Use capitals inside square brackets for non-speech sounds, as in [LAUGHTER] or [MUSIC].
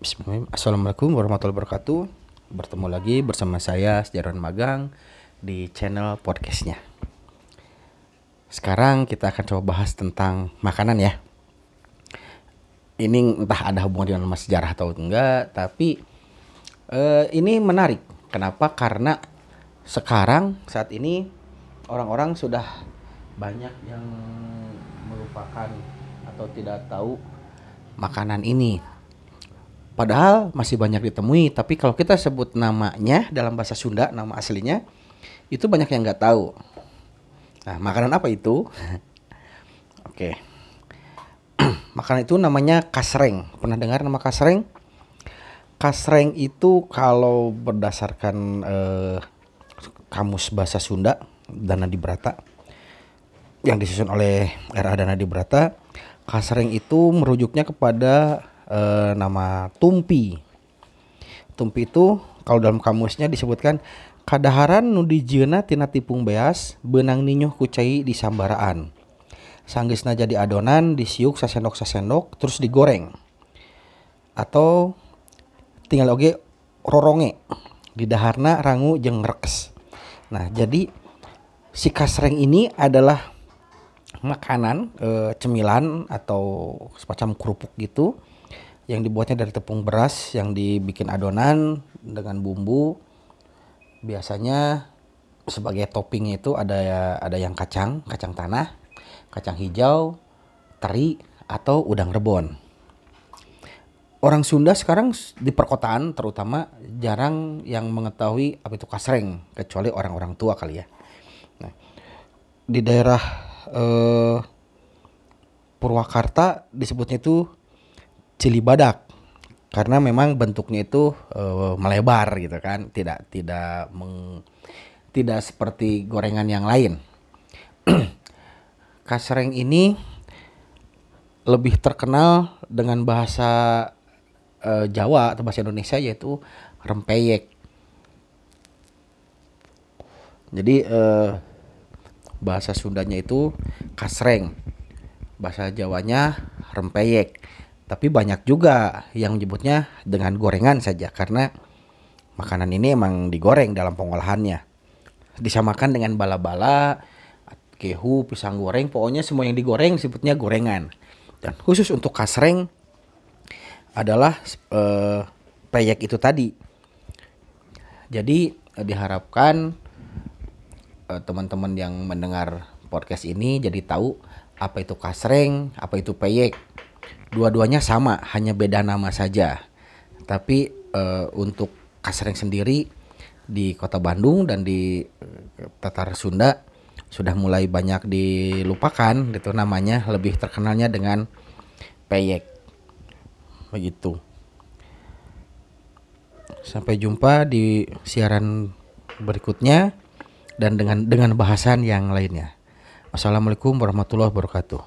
Bismillahirrahmanirrahim. Assalamualaikum warahmatullahi wabarakatuh. Bertemu lagi bersama saya Sejarawan Magang di channel podcastnya. Sekarang kita akan coba bahas tentang makanan ya. Ini entah ada hubungan dengan sejarah atau enggak, tapi eh, ini menarik. Kenapa? Karena sekarang saat ini orang-orang sudah banyak yang melupakan atau tidak tahu makanan ini Padahal masih banyak ditemui, tapi kalau kita sebut namanya dalam bahasa Sunda, nama aslinya, itu banyak yang nggak tahu. Nah, makanan apa itu? [LAUGHS] Oke. [CLEARS THROAT] makanan itu namanya kasreng. Pernah dengar nama kasreng? Kasreng itu kalau berdasarkan eh, kamus bahasa Sunda Dana Dibrata yang disusun oleh R.A. Dana Dibrata, kasreng itu merujuknya kepada e, nama tumpi. Tumpi itu kalau dalam kamusnya disebutkan kadaharan nu dijieuna tina tipung beas benang ninyo kucai di sambaraan. Sanggeusna jadi adonan disiuk sasendok-sasendok terus digoreng. Atau tinggal oge roronge di daharna rangu jeung rekes. Nah, jadi si kasreng ini adalah makanan e, cemilan atau semacam kerupuk gitu yang dibuatnya dari tepung beras yang dibikin adonan dengan bumbu. Biasanya sebagai topping itu ada ada yang kacang kacang tanah kacang hijau teri atau udang rebon. Orang Sunda sekarang di perkotaan terutama jarang yang mengetahui apa itu kasreng kecuali orang-orang tua kali ya. Nah, di daerah eh, Purwakarta disebutnya itu cili badak. Karena memang bentuknya itu uh, melebar gitu kan. Tidak tidak meng, tidak seperti gorengan yang lain. [CLEARS THROAT] Kasreng ini lebih terkenal dengan bahasa uh, Jawa atau bahasa Indonesia yaitu rempeyek. Jadi uh, bahasa Sundanya itu kasreng bahasa Jawanya rempeyek tapi banyak juga yang menyebutnya dengan gorengan saja karena makanan ini emang digoreng dalam pengolahannya. Disamakan dengan bala-bala, kehu, pisang goreng, pokoknya semua yang digoreng disebutnya gorengan. Dan khusus untuk kasreng adalah eh, peyek itu tadi. Jadi eh, diharapkan eh, teman-teman yang mendengar podcast ini jadi tahu apa itu kasreng, apa itu peyek dua-duanya sama, hanya beda nama saja. Tapi uh, untuk kasreng sendiri di Kota Bandung dan di uh, Tatar Sunda sudah mulai banyak dilupakan itu namanya lebih terkenalnya dengan peyek. Begitu. Sampai jumpa di siaran berikutnya dan dengan dengan bahasan yang lainnya. Assalamualaikum warahmatullahi wabarakatuh